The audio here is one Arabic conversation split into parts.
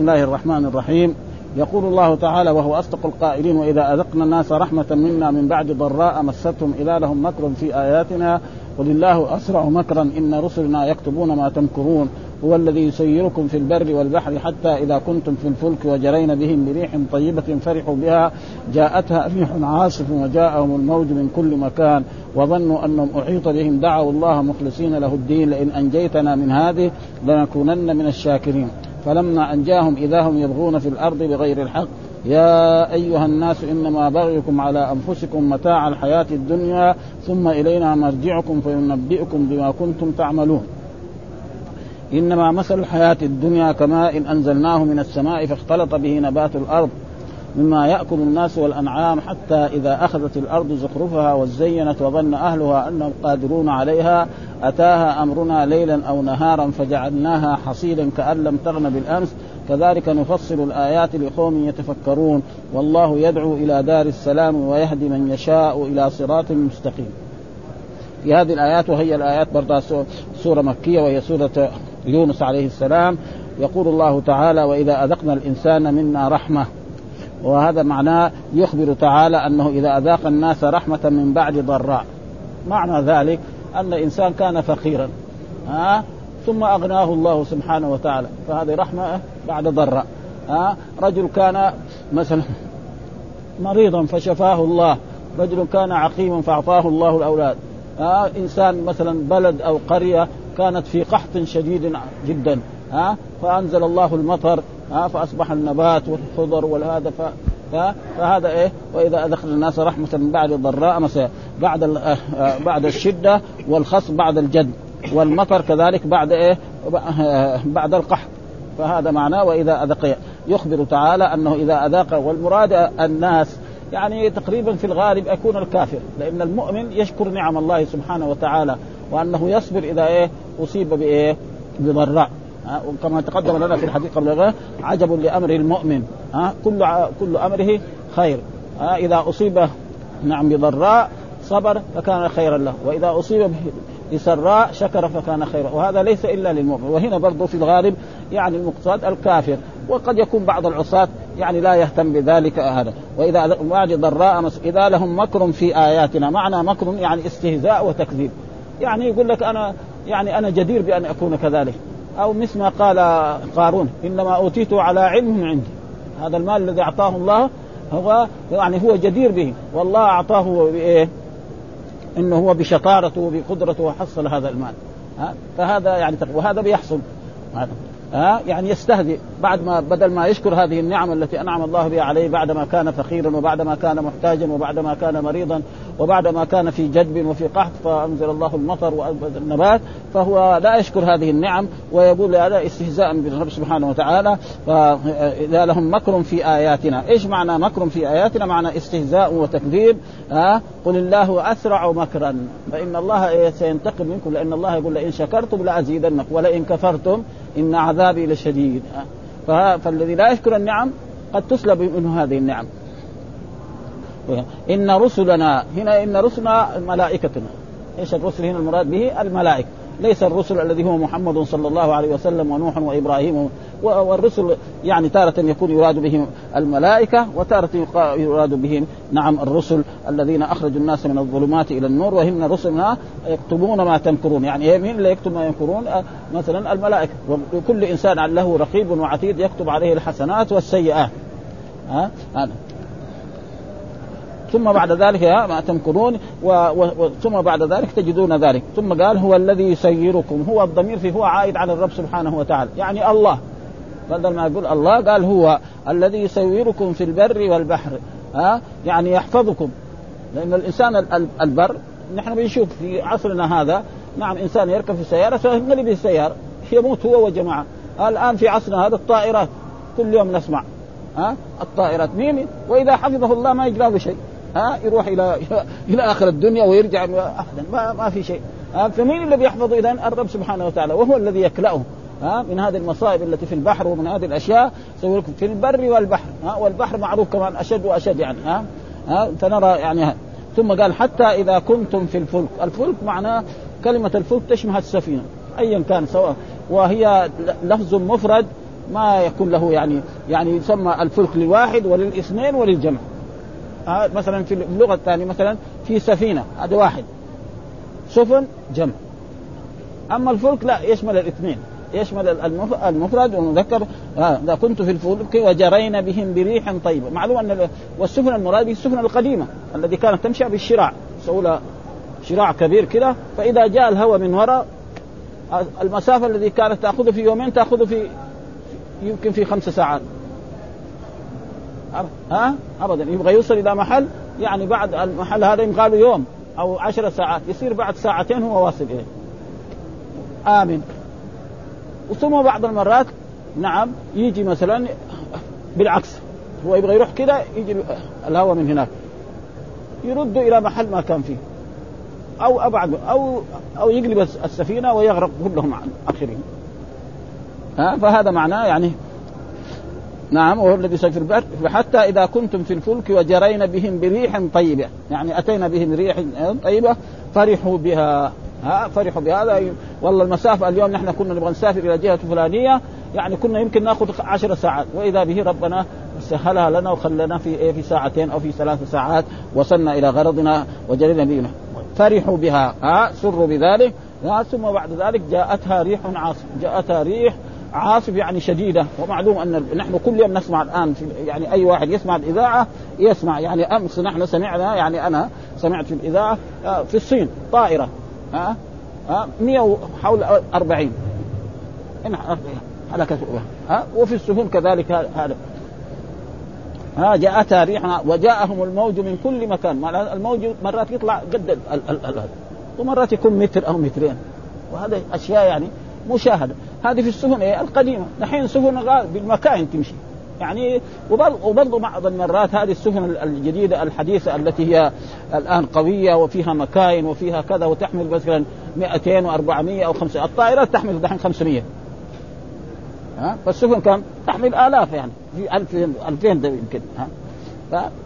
بسم الله الرحمن الرحيم. يقول الله تعالى وهو أصدق القائلين وإذا أذقنا الناس رحمة منا من بعد ضراء مستهم اذا لهم مكر في آياتنا. قل الله أسرع مكرا إن رسلنا يكتبون ما تمكرون. هو الذي يسيركم في البر والبحر حتى إذا كنتم في الفلك وجرين بهم بريح طيبة فرحوا بها. جاءتها ريح عاصف وجاءهم الموج من كل مكان وظنوا أنهم أحيط بهم. دعوا الله مخلصين له الدين. لئن أنجيتنا من هذه لنكونن من الشاكرين. فلما أنجاهم إذا هم يبغون في الأرض بغير الحق. يا أيها الناس إنما بغيكم على أنفسكم متاع الحياة الدنيا. ثم إلينا مرجعكم فينبئكم بما كنتم تعملون. إنما مثل الحياة الدنيا كماء إن أنزلناه من السماء فاختلط به نبات الأرض مما يأكل الناس والأنعام حتى إذا أخذت الأرض زخرفها وزينت وظن أهلها أنهم قادرون عليها أتاها أمرنا ليلا أو نهارا فجعلناها حصيدا كأن لم تغن بالأمس كذلك نفصل الآيات لقوم يتفكرون والله يدعو إلى دار السلام ويهدي من يشاء إلى صراط مستقيم. في هذه الآيات وهي الآيات برضه سورة مكية وهي سورة يونس عليه السلام يقول الله تعالى وإذا أذقنا الإنسان منا رحمة. وهذا معناه يخبر تعالى أنه إذا أذاق الناس رحمة من بعد ضراء. معنى ذلك أن الإنسان كان فقيرا. ها؟ ثم أغناه الله سبحانه وتعالى. فهذه رحمة بعد ضراء. ها؟ رجل كان مثلا مريضا فشفاه الله. رجل كان عقيما فأعطاه الله الأولاد. ها؟ إنسان مثلا بلد أو قرية كانت في قحط شديد جدا ها؟ فأنزل الله المطر ها؟ فأصبح النبات والخضر والهذا ف... فهذا إيه؟ وإذا أدخل الناس رحمة من بعد الضراء مثلا بعد آه، آه، بعد الشدة والخص بعد الجد. والمطر كذلك بعد إيه؟ بعد القحط. فهذا معناه وإذا أذق. يخبر تعالى أنه إذا أذاق والمراد الناس يعني تقريبا في الغالب يكون الكافر لأن المؤمن يشكر نعم الله سبحانه وتعالى. وأنه يصبر إذا إيه أصيب بإيه بضراء. وكما تقدم لنا في الحديث قبل عجب لأمر المؤمن. ها كل كل أمره خير. ها إذا أصيب نعم بضراء صبر فكان خيرا له. وإذا أصيب بسراء شكر فكان خيرا. وهذا ليس إلا للمؤمن. وهنا برضه في الغالب يعني المقصود الكافر. وقد يكون بعض العصاة يعني لا يهتم بذلك هذا وإذا بعد ضراء إذا لهم مكر في آياتنا. معنى مكر يعني استهزاء وتكذيب. يعني يقول لك أنا يعني أنا جدير بأن أكون كذلك. أو مثل ما قال قارون إنما اوتيته على علم عندي. هذا المال الذي أعطاه الله هو يعني هو جدير به. والله أعطاه بإيه؟ إنه هو بشطارته وبقدرته وحصل هذا المال. ها؟ فهذا يعني وهذا بيحصل. ها؟ يعني يستهزئ. بعد ما بدل ما يشكر هذه النعم التي أنعم الله بها عليه بعد ما كان فقيرا وبعد ما كان محتاجا وبعد ما كان مريضا وبعد ما كان في جدب وفي قحط فأنزل الله المطر والنبات فهو لا يشكر هذه النعم ويقول هذا استهزاء بالرب سبحانه وتعالى. فإذا لهم مكر في آياتنا، إيش معنى مكر في آياتنا؟ معنى استهزاء وتكذيب. ها قل الله أسرع مكرا فإن الله سينتقم منكم لأن الله يقول لئن شكرتم لأزيدنكم ولئن كفرتم إن عذابي لشديد. فالذي لا يشكر النعم قد تسلب منه هذه النعم. إن رسلنا هنا إن رسلنا ملائكتنا إيش الرسل هنا المراد به؟ الملائكة. ليس الرسل الذي هو محمد صلى الله عليه وسلم ونوح وإبراهيم والرسل يعني تارة يكون يراد بهم الملائكة وتارة يراد بهم نعم الرسل الذين أخرجوا الناس من الظلمات إلى النور وهم رسلنا يكتبون ما تمكرون. يعني مين اللي يكتب ما يمكرون؟ مثلا الملائكة. وكل إنسان له رقيب وعتيد يكتب عليه الحسنات والسيئات. ها هذا. ثم بعد ذلك ما تمكرون. و... و... ثم بعد ذلك تجدون ذلك. ثم قال هو الذي يسيركم. هو الضمير في هو عائد على الرب سبحانه وتعالى. يعني الله. بدل ما يقول الله قال هو الذي يسيركم في البر والبحر ها؟ يعني يحفظكم. لأن الإنسان البر نحن بنشوف في عصرنا هذا نعم إنسان يركب في سياره فينقلب السياره يموت هو وجماعة. الآن في عصرنا هذا الطائرات كل يوم نسمع ها؟ الطائرات مين؟ وإذا حفظه الله ما يجرى شيء ها؟ يروح إلى إلى آخر الدنيا ويرجع ابدا ما, ما في شيء. فمين الذي يحفظ اذا الرب سبحانه وتعالى وهو الذي يكلأه. ها من هذه المصائب التي في البحر ومن هذه الأشياء في البر والبحر ها والبحر معروف كمان أشد وأشد يعني ها ها فنرى يعني ها. ثم قال حتى إذا كنتم في الفلك، الفلك معناه كلمة الفلك تشمل السفينة ايا كان سواء وهي لفظ مفرد ما يكون له يعني يعني يسمى الفلك للواحد وللإثنين وللجمع. آه مثلا في اللغة الثانية مثلا في سفينة هذا واحد. سفن جمع. أما الفلك لا يشمل الاثنين. يشمل المفرد والمذكر. إذا كنت في الفلك وجرينا بهم بريح طيبة. معلوم أن والسفن المراد السفن القديمة التي كانت تمشي بالشراع. يسووا شراع كبير كده. فإذا جاء الهواء من وراء المسافة التي كانت تاخذه في يومين تاخذه في يمكن في خمس ساعات. ها؟ ابدا. يبغى يوصل إلى محل يعني بعد المحل هذا يبغى له يوم أو عشر ساعات. يصير بعد ساعتين هو واصل إليه. امن وثم بعض المرات نعم يجي مثلا بالعكس هو يبغى يروح كده يجي الهواء من هناك يرد إلى محل ما كان فيه أو أبعد أو أو يقلب السفينة ويغرق كلهم عن ها؟ فهذا معناه يعني نعم وهو الذي في البر فحتى إذا كنتم في الفلك وجرينا بهم بريح طيبة يعني أتينا بهم ريح طيبة فرحوا بها. ها فرحوا بهذا. والله المسافة اليوم نحن كنا نبغى نسافر إلى جهة فلانية يعني كنا يمكن ناخذ عشر ساعات. وإذا به ربنا سهلها لنا وخلنا في إيه في ساعتين أو في ثلاث ساعات وصلنا إلى غرضنا وجرينا بنا فرحوا بها. ها سروا بذلك. ثم بعد ذلك جاءتها ريح عاصف. جاءتها ريح عاصف يعني شديدة. ومعلوم أن نحن كل يوم نسمع الآن يعني أي واحد يسمع الإذاعة يسمع. يعني أمس نحن سمعنا يعني أنا سمعت في الإذاعة آه، في الصين طائرة. ها؟ ها؟ 100 حول 40 هلكت ها؟ وفي السفن كذلك هذا. ها؟ جاءتها ريح وجاءهم الموج من كل مكان. الموج مرات يطلع قد ومرات يكون متر أو مترين. وهذا أشياء يعني مشاهدة. هذه في السفن إيه؟ القديمة. دحين سفن بالمكاين تمشي. يعني وبرضه بعض المرات هذه السفن الجديدة الحديثة التي هي الآن قوية وفيها مكاين وفيها كذا وتحمل مثلا 200 و400 أو 500 الطائرات تحمل دحين 500 ها؟ فالسفن كم؟ تحمل آلاف يعني في 2000 2000 يمكن ها؟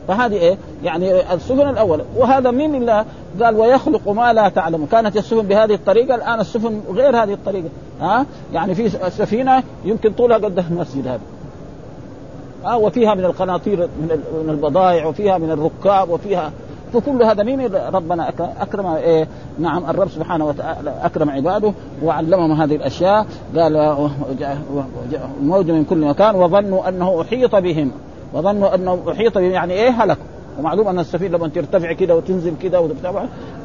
فهذه إيه؟ يعني السفن الاولى وهذا من الله؟ قال ويخلق ما لا تعلم كانت السفن بهذه الطريقة الآن السفن غير هذه الطريقة ها؟ يعني في سفينة يمكن طولها قد المسجد هذا. ها وفيها من القناطير من من البضائع وفيها من الركاب وفيها فكل هذا مين ربنا أكرم إيه نعم الرب سبحانه وتعالى أكرم عباده وعلمهم هذه الأشياء قال موج من كل مكان وظنوا أنه أحيط بهم وظنوا أنه أحيط بهم يعني إيه هلكوا ومعلوم أن السفينه لما ترتفع كده وتنزل كده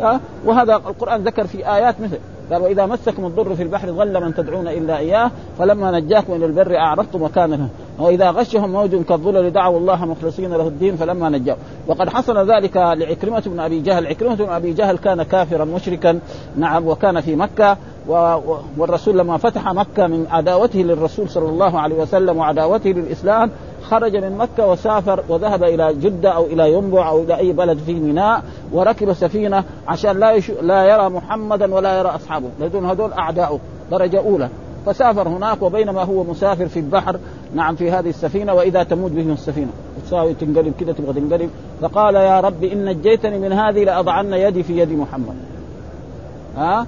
أه؟ وهذا القرآن ذكر في آيات مثل قال وإذا مسكم الضر في البحر ظل من تدعون إلا إياه فلما نجاكم إلى البر أعرضتم مكانه وإذا غشهم موج كالظلل دعوا الله مخلصين له الدين فلما نجاهم وقد حصل ذلك لعكرمة بن أبي جهل. عكرمة بن أبي جهل كان كافرا مشركا نعم وكان في مكة والرسول لما فتح مكة من عداوته للرسول صلى الله عليه وسلم وعداوته للإسلام خرج من مكة وسافر وذهب إلى جدة أو إلى ينبع أو إلى أي بلد فيه ميناء وركب سفينة عشان لا يش... لا يرى محمدا ولا يرى أصحابه. لأن هذول أعداؤه درجة أولى. فسافر هناك وبينما هو مسافر في البحر نعم في هذه السفينة وإذا تموت بهم السفينة. تساوي تنقلب كده تبغى تنقلب. فقال يا رب إن نجيتني من هذه لأضعن يدي في يد محمد. ها؟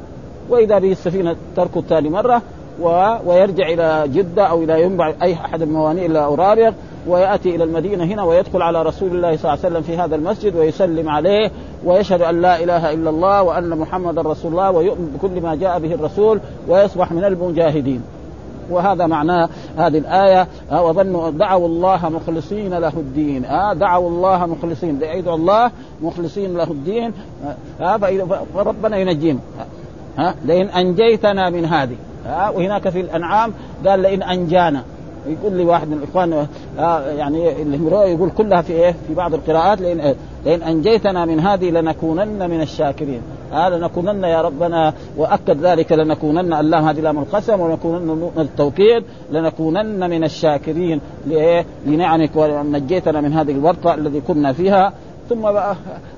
وإذا به السفينة تركض ثاني مرة و... ويرجع إلى جدة أو إلى ينبع أي أحد الموانئ إلى أوراريغ ويأتي إلى المدينة هنا ويدخل على رسول الله صلى الله عليه وسلم في هذا المسجد ويسلم عليه ويشهد أن لا إله إلا الله وأن محمدا رسول الله ويؤمن بكل ما جاء به الرسول ويصبح من المجاهدين. وهذا معناه هذه الآية. آه وظنوا دعوا الله مخلصين له الدين. آه دعوا الله مخلصين. يدعوا الله مخلصين له الدين. آه فربنا ينجيهم ها لئن أنجيتنا من هذه. آه وهناك في الأنعام قال لئن أنجانا. يقول لي واحد من الإخوان آه يعني اللي يقول كلها في إيه؟ في بعض القراءات لأن لئن أنجيتنا من هذه لنكونن من الشاكرين. آه لنكونن يا ربنا وأكد ذلك لنكونن اللام هذه لام القسم ولنكونن التوكيد لنكونن من الشاكرين. لإيه؟ لنعمك ونجيتنا من هذه الورطة الذي كنا فيها. ثم بقى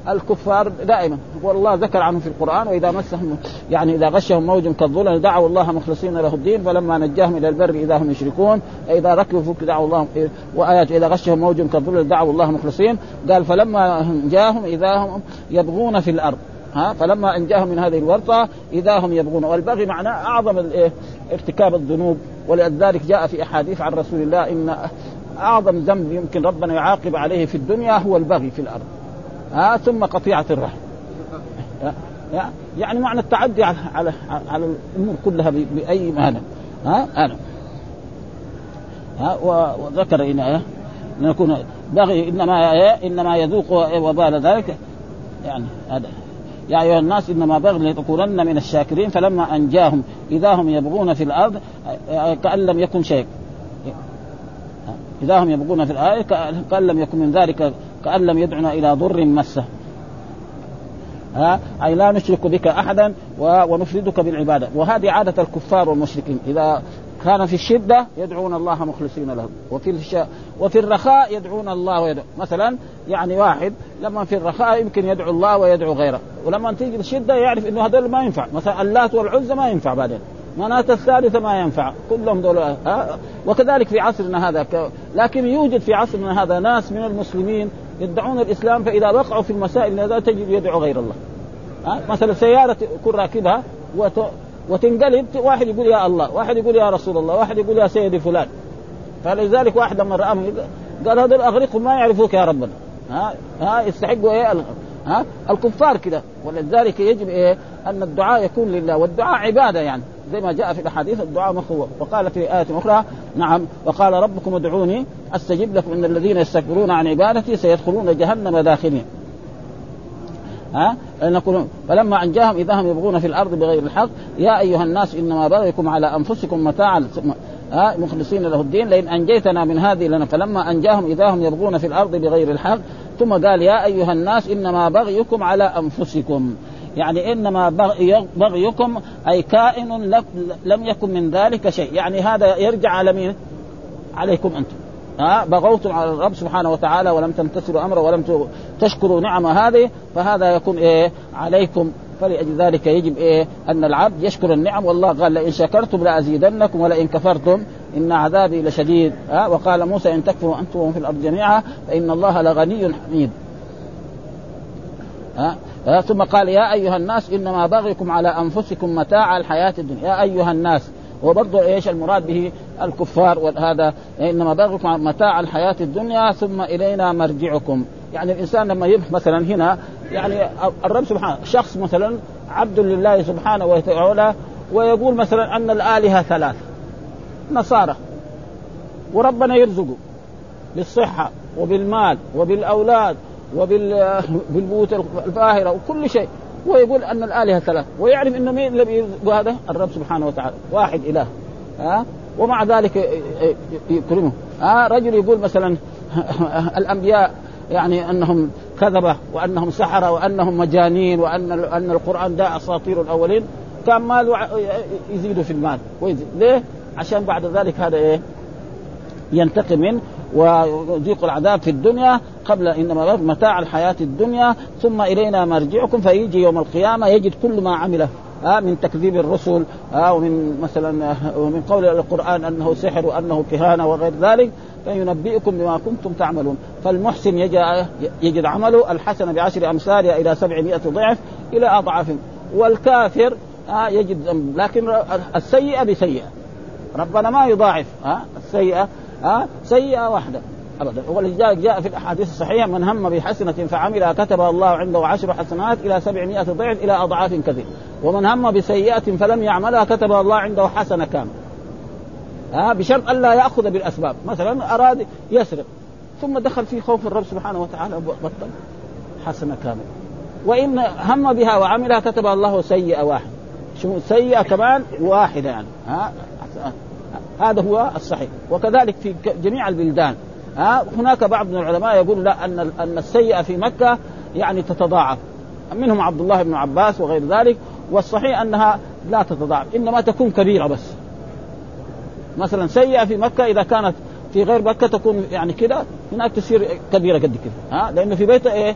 الكفار دائما. والله ذكر عنهم في القرآن وإذا مسهم يعني إذا غشهم موج كالظلل دعوا الله مخلصين له الدين فلما نجاهم إلى البر إذا هم يشركون إذا ركبوا فك دعوا الله وآيات إذا غشهم موج كالظلل دعوا الله مخلصين. قال فلما جاهم إذا هم يبغون في الأرض. ها فلما انجاهم من هذه الورطة إذا هم يبغون. والبغي معناه أعظم الايه ارتكاب الذنوب. ولذلك جاء في أحاديث عن رسول الله إن أعظم ذنب يمكن ربنا يعاقب عليه في الدنيا هو البغي في الأرض. ها ثم قطيعة الرحم. يعني معنى التعدي على على على الأمور كلها بأي معنى. ها أنا ها وذكر هنا نكون بغي انما إنما يذوق وبال ذلك. يعني هذا. يا أيها الناس إنما بغي لتكونن من الشاكرين فلما أنجاهم إذا هم يبغون في الأرض كأن لم يكن شيء. إذا هم يبغون في الأرض كأن لم يكن من ذلك كأن لم يدعنا إلى ضر مسه. ها؟ أي لا نشرك بك أحدا ونفردك بالعبادة. وهذه عادة الكفار والمشركين. إذا كان في الشدة يدعون الله مخلصين له. وفي الش... وفي الرخاء يدعون الله ويدعو مثلا يعني واحد لما في الرخاء يمكن يدعو الله ويدعو غيره. ولما تيجي الشدة يعرف إنه هذول ما ينفع. مثلا اللات والعزى ما ينفع بعدين. مناة الثالثة ما ينفع. كلهم دول ها؟ وكذلك في عصرنا هذا ك... لكن يوجد في عصرنا هذا ناس من المسلمين يدعون الإسلام فإذا وقعوا في المسائل هذا تجد يدعو غير الله. ها؟ مثلا سيارة يكون راكبها وت... وتنقلب واحد يقول يا الله واحد يقول يا رسول الله واحد يقول يا سيدي فلان. فلذلك واحد لما رآهم قال هذول اغرقهم ما يعرفوك يا ربنا. ها؟ ها؟ يستحقوا إيه؟ ها؟ الكفار كده ولذلك يجب إيه؟ أن الدعاء يكون لله. والدعاء عبادة يعني. زي ما جاء في الأحاديث الدعاء مخوف وقال في آية أخرى نعم وقال ربكم ادعوني أستجب لكم إن الذين يستكبرون عن عبادتي سيدخلون جهنم داخلين. ها؟ نقول فلما انجاهم إذا هم يبغون في الأرض بغير الحق يا أيها الناس إنما بغيكم على أنفسكم متاعا. ها؟ مخلصين له الدين. لئن أنجيتنا من هذه لنا. فلما انجاهم إذا هم يبغون في الأرض بغير الحق ثم قال يا أيها الناس إنما بغيكم على أنفسكم. يعني إنما بغيكم أي كائن لم يكن من ذلك شيء. يعني هذا يرجع على مين؟ عليكم أنتم. ها؟ بغوتم على الرب سبحانه وتعالى ولم تمتثلوا أمره ولم تشكروا نعمة هذه فهذا يكون إيه؟ عليكم. فلأجل ذلك يجب إيه؟ أن العبد يشكر النعم. والله قال لئن شكرتم لأزيدنكم ولئن كفرتم إن عذابي لشديد. ها؟ وقال موسى إن تكفروا أنتم في الأرض جميعا فإن الله لغني حميد. ها؟ ثم قال يا أيها الناس إنما بغيكم على أنفسكم متاع الحياة الدنيا. يا أيها الناس وبرضه إيش المراد به؟ الكفار وهذا إنما بغيكم متاع الحياة الدنيا ثم إلينا مرجعكم. يعني الإنسان لما يبحث مثلا هنا يعني الرب سبحانه شخص مثلا عبد لله سبحانه وتعالى ويقول مثلا أن الآلهة ثلاث نصارى. وربنا يرزقه بالصحة وبالمال وبالأولاد وبالبيوت الفاهرة وكل شيء. ويقول أن الآلهة ثلاث. ويعرف إنه مين بيرزقه هذا؟ الرب سبحانه وتعالى. واحد إله. ها؟ ومع ذلك يكرمه. ها؟ رجل يقول مثلا الأنبياء يعني أنهم كذبة وأنهم سحرة وأنهم مجانين وأن أن القرآن ده أساطير الأولين. كان ماله يزيدوا في المال. ويزيد ليه؟ عشان بعد ذلك هذا إيه؟ ينتقم منه ويذيق العذاب في الدنيا قبل إنما متاع الحياة الدنيا ثم إلينا مرجعكم فيجي يوم القيامة يجد كل ما عمله آه من تكذيب الرسل آه ومن مثلا آه ومن قول القرآن أنه سحر وأنه كهانة وغير ذلك فينبئكم بما كنتم تعملون. فالمحسن يجد, عمله الحسنه بعشر امثالها إلى سبعمائة ضعف إلى اضعاف والكافر آه يجد لكن السيئة بسيئة. ربنا ما يضاعف ها السيئة ها؟ سيئة واحدة. ابدا. ولذلك جاء في الأحاديث الصحيحة من هم بحسنة فعملها كتبها الله عنده عشر حسنات إلى سبعمائة ضعف إلى أضعاف كثير. ومن هم بسيئة فلم يعملها كتبها الله عنده حسنه كامله ها؟ بشرط الا يأخذ بالأسباب. مثلا أراد يسرق ثم دخل في خوف الرب سبحانه وتعالى بطل حسنه كامله وإن هم بها وعملها كتبها الله سيئة واحدة شو؟ سيئة كمان واحدة يعني. ها؟ هذا هو الصحيح. وكذلك في جميع البلدان. ها هناك بعض من العلماء يقول لا أن أن السيئة في مكة يعني تتضاعف. منهم عبد الله بن عباس وغير ذلك. والصحيح أنها لا تتضاعف. إنما تكون كبيرة بس. مثلا سيئة في مكة إذا كانت في غير مكة تكون يعني كده هناك تصير كبيرة قد كده. ها لأنه في بيته إيه؟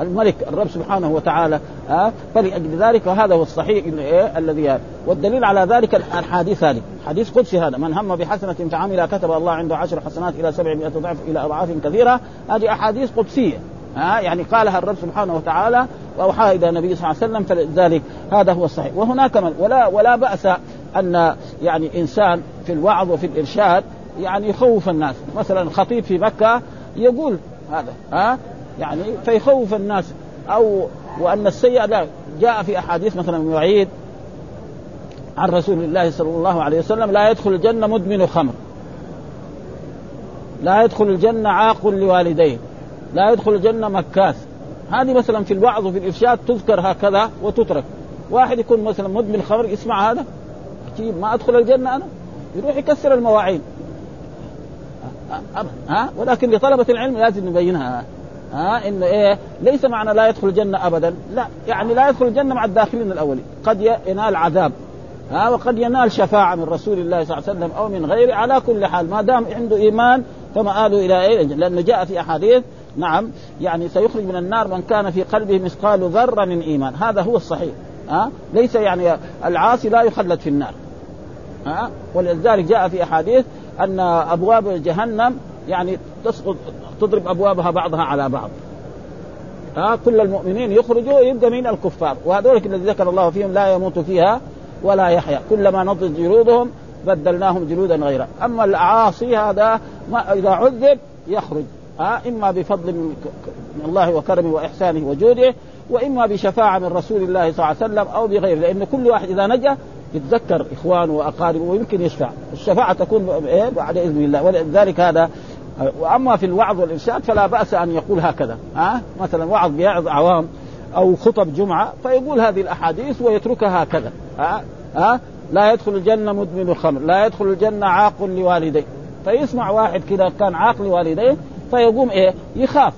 الملك الرب سبحانه وتعالى ها فلأجل ذلك هذا هو الصحيح إيه الذي والدليل على ذلك الحديث هذه حديث قدسي هذا. من هم بحسنة فعمل كتب الله عنده عشر حسنات إلى سبعمائة ضعف إلى أضعاف كثيرة. هذه أحاديث قدسية ها يعني قالها الرب سبحانه وتعالى واوحى إلى النبي صلى الله عليه وسلم فلذلك هذا هو الصحيح. وهناك من ولا ولا بأس أن يعني إنسان في الوعظ وفي الإرشاد يعني يخوف الناس. مثلا خطيب في مكة يقول هذا ها يعني فيخوف الناس. أو وأن السيء لا جاء في أحاديث مثلا يعيد عن رسول الله صلى الله عليه وسلم لا يدخل الجنة مدمن خمر. لا يدخل الجنة عاق لوالديه. لا يدخل الجنة مكاس هذه مثلا في الوعظ وفي الإرشاد تذكر هكذا وتترك. واحد يكون مثلا مدمن خمر يسمع هذا؟ ما أدخل الجنة أنا؟ يروح يكسر المواعين. ها؟ ولكن لطلبة العلم لازم نبينها. ها انه إيه ليس معنى لا يدخل الجنة ابدا. لا يعني لا يدخل الجنة مع الداخلين الاولين قد ينال عذاب ها وقد ينال شفاعة من رسول الله صلى الله عليه وسلم أو من غيره على كل حال. ما دام عنده إيمان فمآله إلى إيه؟ لأنه جاء في أحاديث نعم يعني سيخرج من النار من كان في قلبه مثقال ذرة من إيمان. هذا هو الصحيح ها ليس يعني العاصي لا يخلد في النار ها. ولذلك جاء في أحاديث أن أبواب جهنم يعني تسقط تضرب أبوابها بعضها على بعض. ها كل المؤمنين يخرجوا يبقى من الكفار. وهذول الذي ذكر الله فيهم لا يموت فيها ولا يحيا. كلما نضجت جلودهم بدلناهم جلودا غيرها أما العاصي هذا ما إذا عذب يخرج. ها إما بفضل من الله وكرمه وإحسانه وجوده وإما بشفاعة من رسول الله صلى الله عليه وسلم أو بغيره. لأن كل واحد إذا نجا يتذكر إخوانه وأقاربه ويمكن يشفع. الشفاعة تكون إيه؟ بعد إذن الله. ولذلك هذا وأما في الوعظ والإرشاد فلا بأس أن يقول هكذا ها؟ مثلا وعظ بيعظ عوام أو خطب جمعة فيقول هذه الأحاديث ويتركها هكذا ها؟ ها؟ لا يدخل الجنة مدمن الخمر لا يدخل الجنة عاق لوالديه. فيسمع واحد كذا كان عاق لوالديه فيقوم إيه؟ يخاف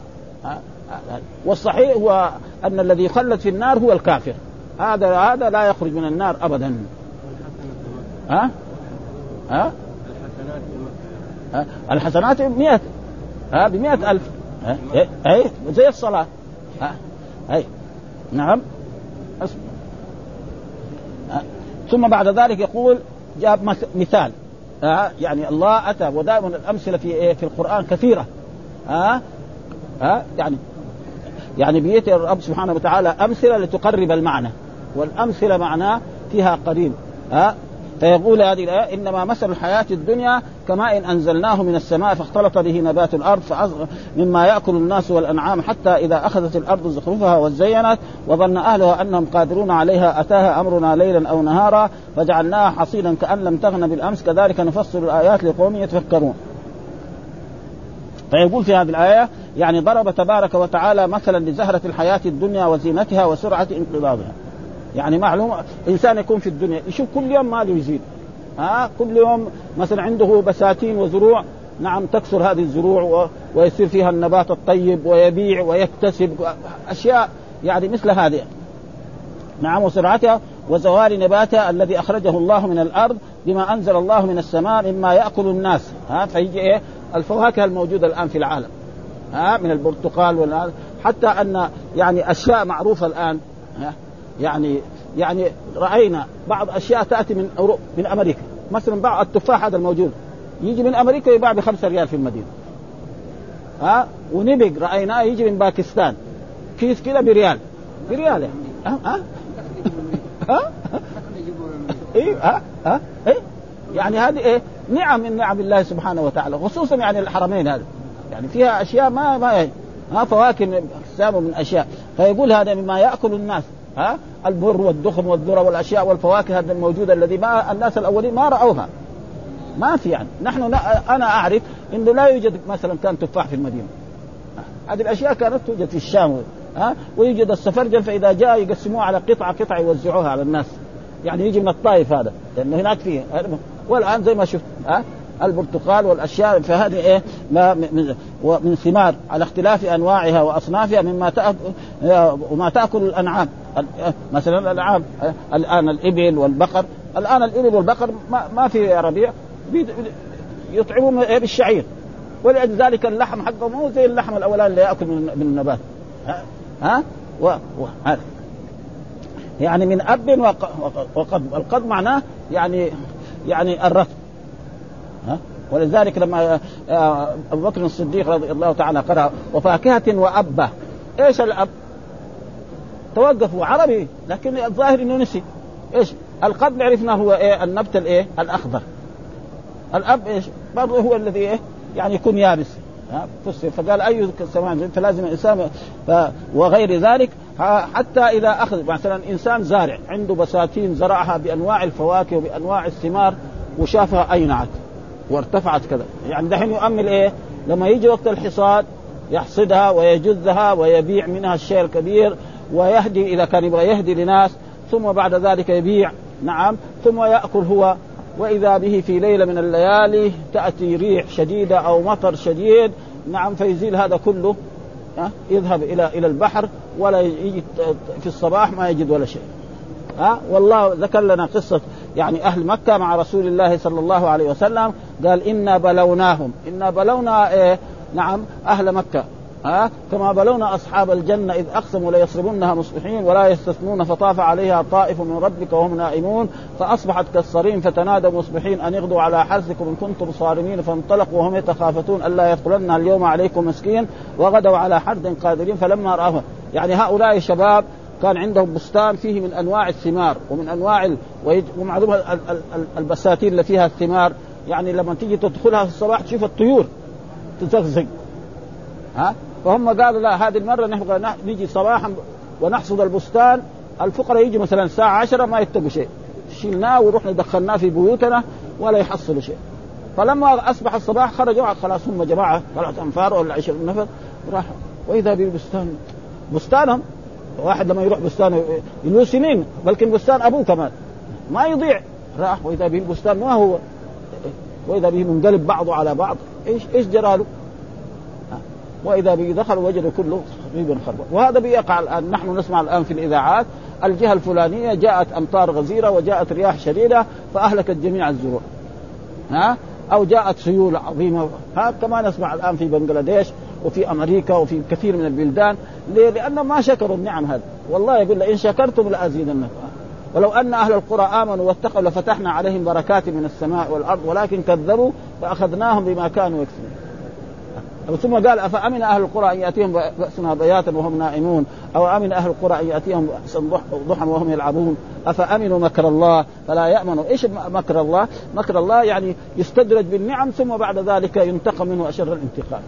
والصحيح هو أن الذي يخلد في النار هو الكافر. هذا هذا لا يخرج من النار ابدا. ها؟ ها؟ الحسنات بمئة ألف ها؟ إيه؟ أي زي الصلاة ها؟ أي نعم. ثم بعد ذلك يقول جاب مثال ها؟ يعني الله أتى ودائما الأمثلة في إيه في القرآن كثيرة ها؟ ها؟ يعني يعني بيت الرب سبحانه وتعالى أمثلة لتقرب المعنى والأمثلة معناه فيها قريب ها؟ فيقول هذه الآية إنما مثل الحياة الدنيا كماء أنزلناه من السماء فاختلط به نبات الأرض مما يأكل الناس والأنعام حتى إذا أخذت الأرض زخرفها وزينت وظن أهلها أنهم قادرون عليها أتاها أمرنا ليلا أو نهارا فجعلناها حصيدا كأن لم تغن بالأمس كذلك نفصل الآيات لقوم يتفكرون. فيقول في هذه الآية يعني ضرب تبارك وتعالى مثلا لزهرة الحياة الدنيا وزينتها وسرعة انقضاضها يعني معلوم إنسان يكون في الدنيا يشوف كل يوم ماله يزيد. ها كل يوم مثلا عنده بساتين وزروع نعم تكسر هذه الزروع ويصير فيها النبات الطيب ويبيع ويكتسب أشياء يعني مثل هذه. نعم وسرعتها وزوال نباتها الذي أخرجه الله من الأرض بما أنزل الله من السماء مما يأكل الناس. ها فيجي إيه؟ الفواكه الموجودة الآن في العالم. ها من البرتقال حتى أن يعني أشياء معروفة الآن. ها يعني يعني راينا بعض اشياء تاتي من أوروبا من أمريكا مثلا بعض التفاح هذا الموجود يجي من أمريكا يباع بخمسة ريال في المدينة ها ونبق رايناه يجي من باكستان كيس كذا بريال بريال يعني ها ها ها إيه ها ها إيه يعني هذه إيه نعم من نعم الله سبحانه وتعالى خصوصا يعني الحرمين هذا يعني فيها اشياء ما ما ها فواكه اقسام من اشياء فيقول هذا مما ياكل الناس ها؟ البر والدخن والذرة والأشياء والفواكه الموجوده الذي ما الناس الأولين ما رأوها. ما في يعني. نحن أنا أعرف انه لا يوجد مثلا كان تفاح في المدينة. هذه الأشياء كانت توجد في الشام ها؟ ويوجد السفرجل فاذا جاء يقسموها على قطعه قطعه يوزعوها على الناس. يعني يجي من الطائف هذا. لأنه هناك فيه. والآن زي ما شفت ها؟ البرتقال والأشياء فهذه إيه؟ ما من, ثمار على اختلاف أنواعها وأصنافها مما تأكل وما تأكل الأنعام. مثلا الأنعام الآن الإبل والبقر. الآن الإبل والبقر ما, في ربيع. يطعمون بالشعير. ولذلك اللحم حقه مو زي اللحم الاولاني اللي يأكل من النبات. ها, ها؟ و... و... هذا. يعني من أب وقض القض معناه يعني يعني الرفض. ها؟ ولذلك لما آه، أبو بكر الصديق رضي الله تعالى قرأ وفاكهة وأبة. إيش الأب؟ توقفوا عربي لكن الظاهر إنه نسي. إيش؟ القبل عرفنا هو إيه؟ النبت الإيه؟ الأخضر. الأب إيش؟ برضه هو الذي إيه؟ يعني يكون يابس. فسر. فقال أي سماء؟ فلازم الانسان. وغير ذلك حتى إذا أخذ مثلا إنسان زارع عنده بساتين زرعها بأنواع الفواكه وبأنواع الثمار وشافها اينعت وارتفعت كذا. يعني دحين يؤمل إيه؟ لما يجي وقت الحصاد يحصدها ويجزها ويبيع منها الشيء الكبير ويهدي إذا كان يبغى يهدي لناس ثم بعد ذلك يبيع. نعم. ثم يأكل هو. وإذا به في ليلة من الليالي تأتي ريح شديدة أو مطر شديد نعم فيزيل هذا كله يذهب إلى إلى البحر ولا يجي في الصباح ما يجد ولا شيء. ها والله ذكر لنا قصة يعني أهل مكة مع رسول الله صلى الله عليه وسلم قال إنا بلوناهم. إنا بلونا إيه؟ نعم أهل مكة. ها؟ كما بلونا أصحاب الجنة إذ أقسموا ليصرمنها مصبحين ولا يستثنون فطاف عليها طائف من ربك وهم نائمون. فأصبحت كالصريم فتنادوا مصبحين أن اغدوا على حرثكم إن كنتم صارمين فانطلقوا وهم يتخافتون ألا يدخلن اليوم عليكم مسكين وغدوا على حرد قادرين. فلما راوها يعني هؤلاء الشباب كان عندهم بستان فيه من أنواع الثمار ومن أنواع ال... ومعلوم البساتين اللي فيها الثمار يعني لما تيجي تدخلها في الصباح تشوف الطيور تزغزغ. ها؟ فهم قالوا لا هذه المرة نحن نيجي صباحا ونحصد البستان الفقراء يجي مثلا الساعة عشرة ما يتقوا شيء. شلناه ورحنا دخلناه في بيوتنا ولا يحصلوا شيء. فلما أصبح الصباح خرجوا خلاص هم جماعة ثلاث أنفار ولا عشر نفر راحوا. وإذا بالبستان بستانهم. واحد لما يروح بستانه له سنين بلكن بستان أبوه كمان. ما يضيع. راح وإذا به البستان ما هو. وإذا به منقلب بعضه على بعض إيش إيش جرى له؟ وإذا به دخل وجد كله تقريبا خربا وهذا بيقع الآن. نحن نسمع الآن في الإذاعات الجهة الفلانية جاءت أمطار غزيرة وجاءت رياح شديدة فأهلكت جميع الزروع. ها؟ أو جاءت سيول عظيمة. ها كما نسمع الآن في بنغلاديش وفي أمريكا وفي كثير من البلدان ليه؟ لانهم ما شكروا النعم هذه. والله يقول لئن شكرتم لأزيدنكم. ولو أن أهل القرى آمنوا واتقوا لفتحنا عليهم بركات من السماء والأرض ولكن كذبوا فاخذناهم بما كانوا يكسبون. ثم قال أفأمن أهل القرى أن يأتيهم بأسنا بياتا وهم نائمون؟ أو أمن أهل القرى أن يأتيهم ضحى وهم يلعبون؟ أفأمنوا مكر الله؟ فلا يأمنوا. إيش مكر الله؟ مكر الله يعني يستدرج بالنعم ثم بعد ذلك ينتقم منه أشر الانتقام.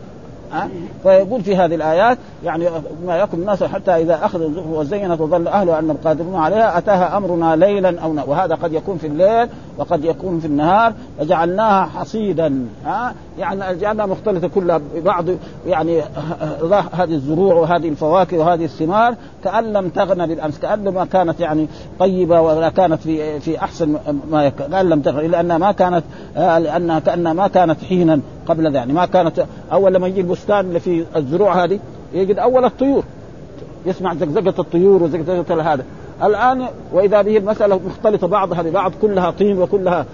فيقول في هذه الآيات يعني ما يكن الناس حتى إذا أخذ وزينت وظل أهلها انهم قادرون عليها أتاها أمرنا ليلا أو نهار وهذا قد يكون في الليل وقد يكون في النهار. فجعلناها حصيدا؟ يعني جعلناها مختلطه كلها ببعض يعني هذه الزروع وهذه الفواكه وهذه الثمار كأن لم تغنى بالامس كأن ما كانت يعني طيبة ولا كانت في في أحسن ما كأن لم تغنى لانها ما كانت آه، لانها كانها ما كانت حينا قبل ذلك يعني ما كانت أول لما يجي البستان اللي في الزروع هذه يجد أول الطيور يسمع زقزقة الطيور وزقزقة هذا. الآن وإذا به المسألة مختلطة بعضها ببعض كلها طين وكلها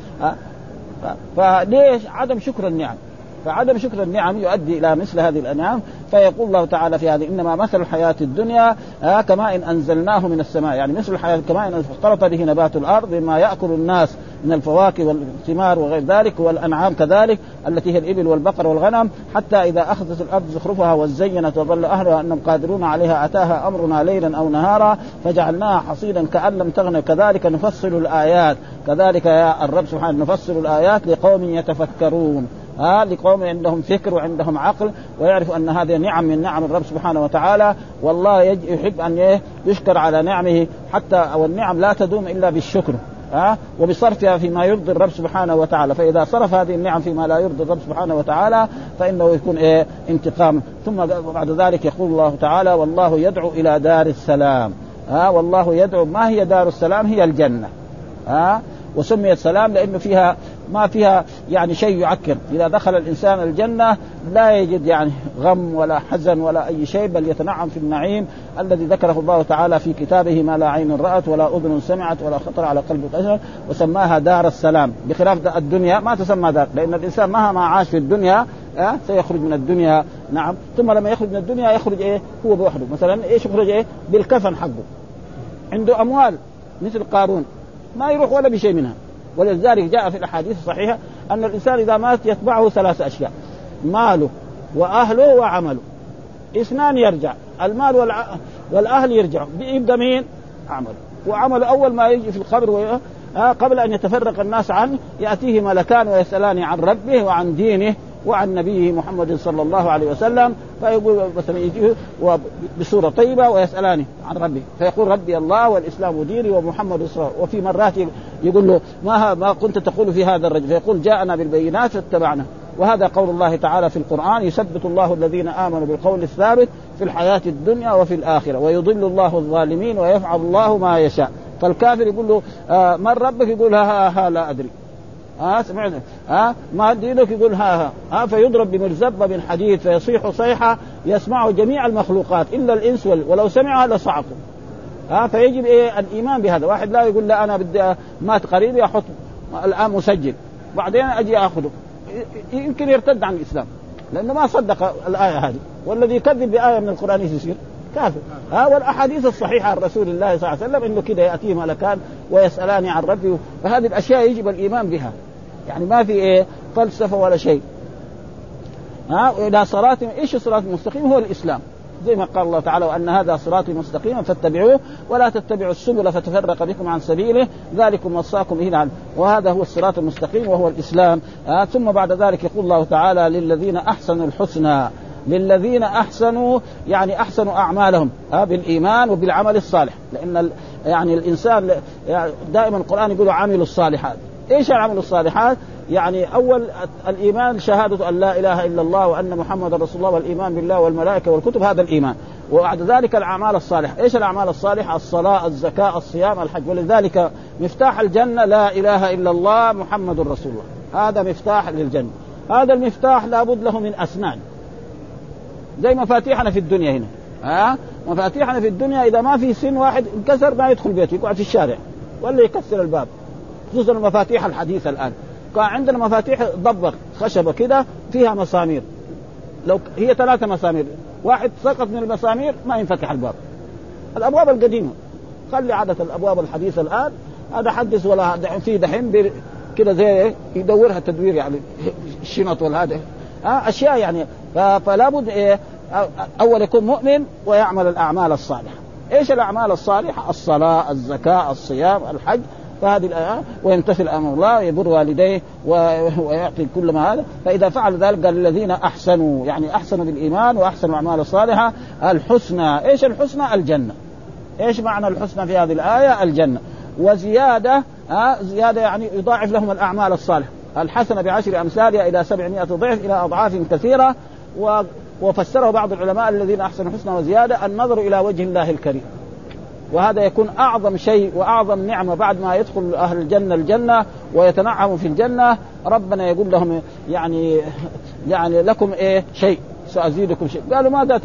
فليش؟ عدم شكر النعم فعدم شكر النعم يؤدي إلى مثل هذه الأنعام فيقول الله تعالى في هذه إنما مثل الحياة الدنيا آه كماء إن أنزلناه من السماء. يعني مثل الحياة كماء اختلط به نبات الأرض بما يأكل الناس من الفواكه والثمار وغير ذلك والأنعام كذلك التي هي الإبل والبقر والغنم حتى إذا أخذت الأرض زخرفها وزينت وظل أهلها أنهم قادرون عليها أتاها أمرنا ليلا أو نهارا فجعلناها حصيدا كأن لم تغن. كذلك نفصل الآيات. كذلك يا الرب سبحانه نفصل الآيات لقوم يتفكرون. ها لقوم عندهم فكر وعندهم عقل ويعرف أن هذه نعم من نعم الرب سبحانه وتعالى. والله يحب أن يشكر على نعمه حتى والنعم لا تدوم إلا بالشكر ها وبصرفها فيما يرضي الرب سبحانه وتعالى. فإذا صرف هذه النعم فيما لا يرضي الرب سبحانه وتعالى فإنه يكون إيه انتقام. ثم بعد ذلك يقول الله تعالى والله يدعو إلى دار السلام. ها والله يدعو. ما هي دار السلام؟ هي الجنة ها وسميت سلام لأنه فيها ما فيها يعني شيء يعكر. إذا دخل الإنسان الجنة لا يجد يعني غم ولا حزن ولا أي شيء بل يتنعم في النعيم الذي ذكره الله تعالى في كتابه ما لا عين رأت ولا أذن سمعت ولا خطر على قلب بشر وسماها دار السلام. بخلاف الدنيا ما تسمى دار لأن الإنسان مهما عاش في الدنيا أه؟ سيخرج من الدنيا. نعم. ثم لما يخرج من الدنيا يخرج إيه؟ هو بوحده. مثلا إيش يخرج إيه؟ بالكفن حقه. عنده أموال مثل قارون. ما يروح ولا بشيء منها. ولذلك جاء في الأحاديث الصحيحة أن الإنسان إذا مات يتبعه ثلاث أشياء ماله وأهله وعمله. اثنان يرجع المال والع... والأهل يرجعوا يبقى مين؟ عمل وعمل أول ما يجي في القبر و... آه قبل أن يتفرق الناس عنه يأتيه ملكان ويسألان عن ربه وعن دينه. وعن نبيه محمد صلى الله عليه وسلم فيقول مثلا يجي بصورة طيبة ويسألاني عن ربي فيقول ربي الله والإسلام ديني ومحمد صلى الله وفي مرات يقول له ما ما كنت تقول في هذا الرجل فيقول جاءنا بالبينات فاتبعنا. وهذا قول الله تعالى في القرآن يثبت الله الذين آمنوا بالقول الثابت في الحياة الدنيا وفي الآخرة ويضل الله الظالمين ويفعل الله ما يشاء. فالكافر يقول له آه من ربك يقول ها ها, ها لا أدري. ها سمعنا. ها ما دينك يقول ها ها, ها فيضرب بمرزبة من حديد فيصيح صيحة يسمعه جميع المخلوقات إلا الإنس ولو سمعها لصعقوا ها فيجب إيه الإيمان بهذا. واحد لا يقول لا أنا بدي مات قريبي أحط الآن مسجل. بعدين أجي آخذه. يمكن يرتد عن الإسلام لأنه ما صدق الآية هذه. والذي يكذب بآية من القرآن إيش يصير؟ كافر. ها والأحاديث الصحيحة عن رسول الله صلى الله عليه وسلم إنه كده ياتيه ملكان ويسألان عن ربي. فهذه الأشياء يجب الإيمان بها. يعني ما في إيه فلسفة ولا شيء. ها إلى صراط إيش الصراط المستقيم هو الإسلام. زي ما قال الله تعالى وأن هذا صراطي مستقيما فاتبعوه ولا تتبعوا السبل فتفرق بكم عن سبيله. ذلكم وصاكم به عنه وهذا هو الصراط المستقيم وهو الإسلام. آه ثم بعد ذلك يقول الله تعالى للذين أحسنوا الحسنى. للذين أحسنوا يعني أحسنوا أعمالهم آه بالإيمان وبالعمل الصالح. لأن يعني الإنسان يعني دائما القرآن يقول عملوا الصالحات. إيش العمل الصالحات؟ يعني أول الإيمان شهادة أن لا إله إلا الله وأن محمد رسول الله والإيمان بالله والملائكة والكتب هذا الإيمان. وبعد ذلك الأعمال الصالحة، إيش الأعمال الصالحة؟ الصلاة، الزكاة، الصيام، الحج، ولذلك مفتاح الجنة لا إله إلا الله محمد رسول الله، هذا مفتاح للجنة، هذا المفتاح لابد له من أسنان. زي مفاتيحنا في الدنيا هنا. ها؟ مفاتيحنا في الدنيا إذا ما في سن واحد انكسر ما يدخل بيته يقعد في الشارع ولا يكسر الباب. خصوصا المفاتيح الحديثة الآن. كان عندنا مفاتيح ضبة خشبة كده فيها مسامير. لو هي ثلاثة مسامير واحد سقط من المسامير ما ينفتح الباب. الأبواب القديمة. خلي عادة الأبواب الحديثة الآن. هذا حدث ولا في دحين كده زي يدورها تدوير يعني الشنط والهذا آه أشياء يعني. فلا بد إيه أول يكون مؤمن ويعمل الأعمال الصالحة. إيش الأعمال الصالحة؟ الصلاة، الزكاة، الصيام، الحج، فهذه الآية ويمتثل أمر الله ويبر والديه ويعطي كل ما هذا. فإذا فعل ذلك قال الذين أحسنوا يعني أحسنوا بالإيمان وأحسنوا الأعمال الصالحة. الحسنى إيش الحسنى؟ الجنة. إيش معنى الحسنى في هذه الآية؟ الجنة. وزيادة ها زيادة يعني يضاعف لهم الأعمال الصالحة. الحسنة بعشر أمثالها إلى سبعمائة ضعف إلى أضعاف كثيرة و وفسره بعض العلماء الذين احسنوا حسنى وزيادة النظر إلى وجه الله الكريم. وهذا يكون أعظم شيء وأعظم نعمة بعد ما يدخل أهل الجنة الجنة ويتنعموا في الجنة. ربنا يقول لهم يعني يعني لكم إيه؟ شيء. سأزيدكم شيء قالوا ماذا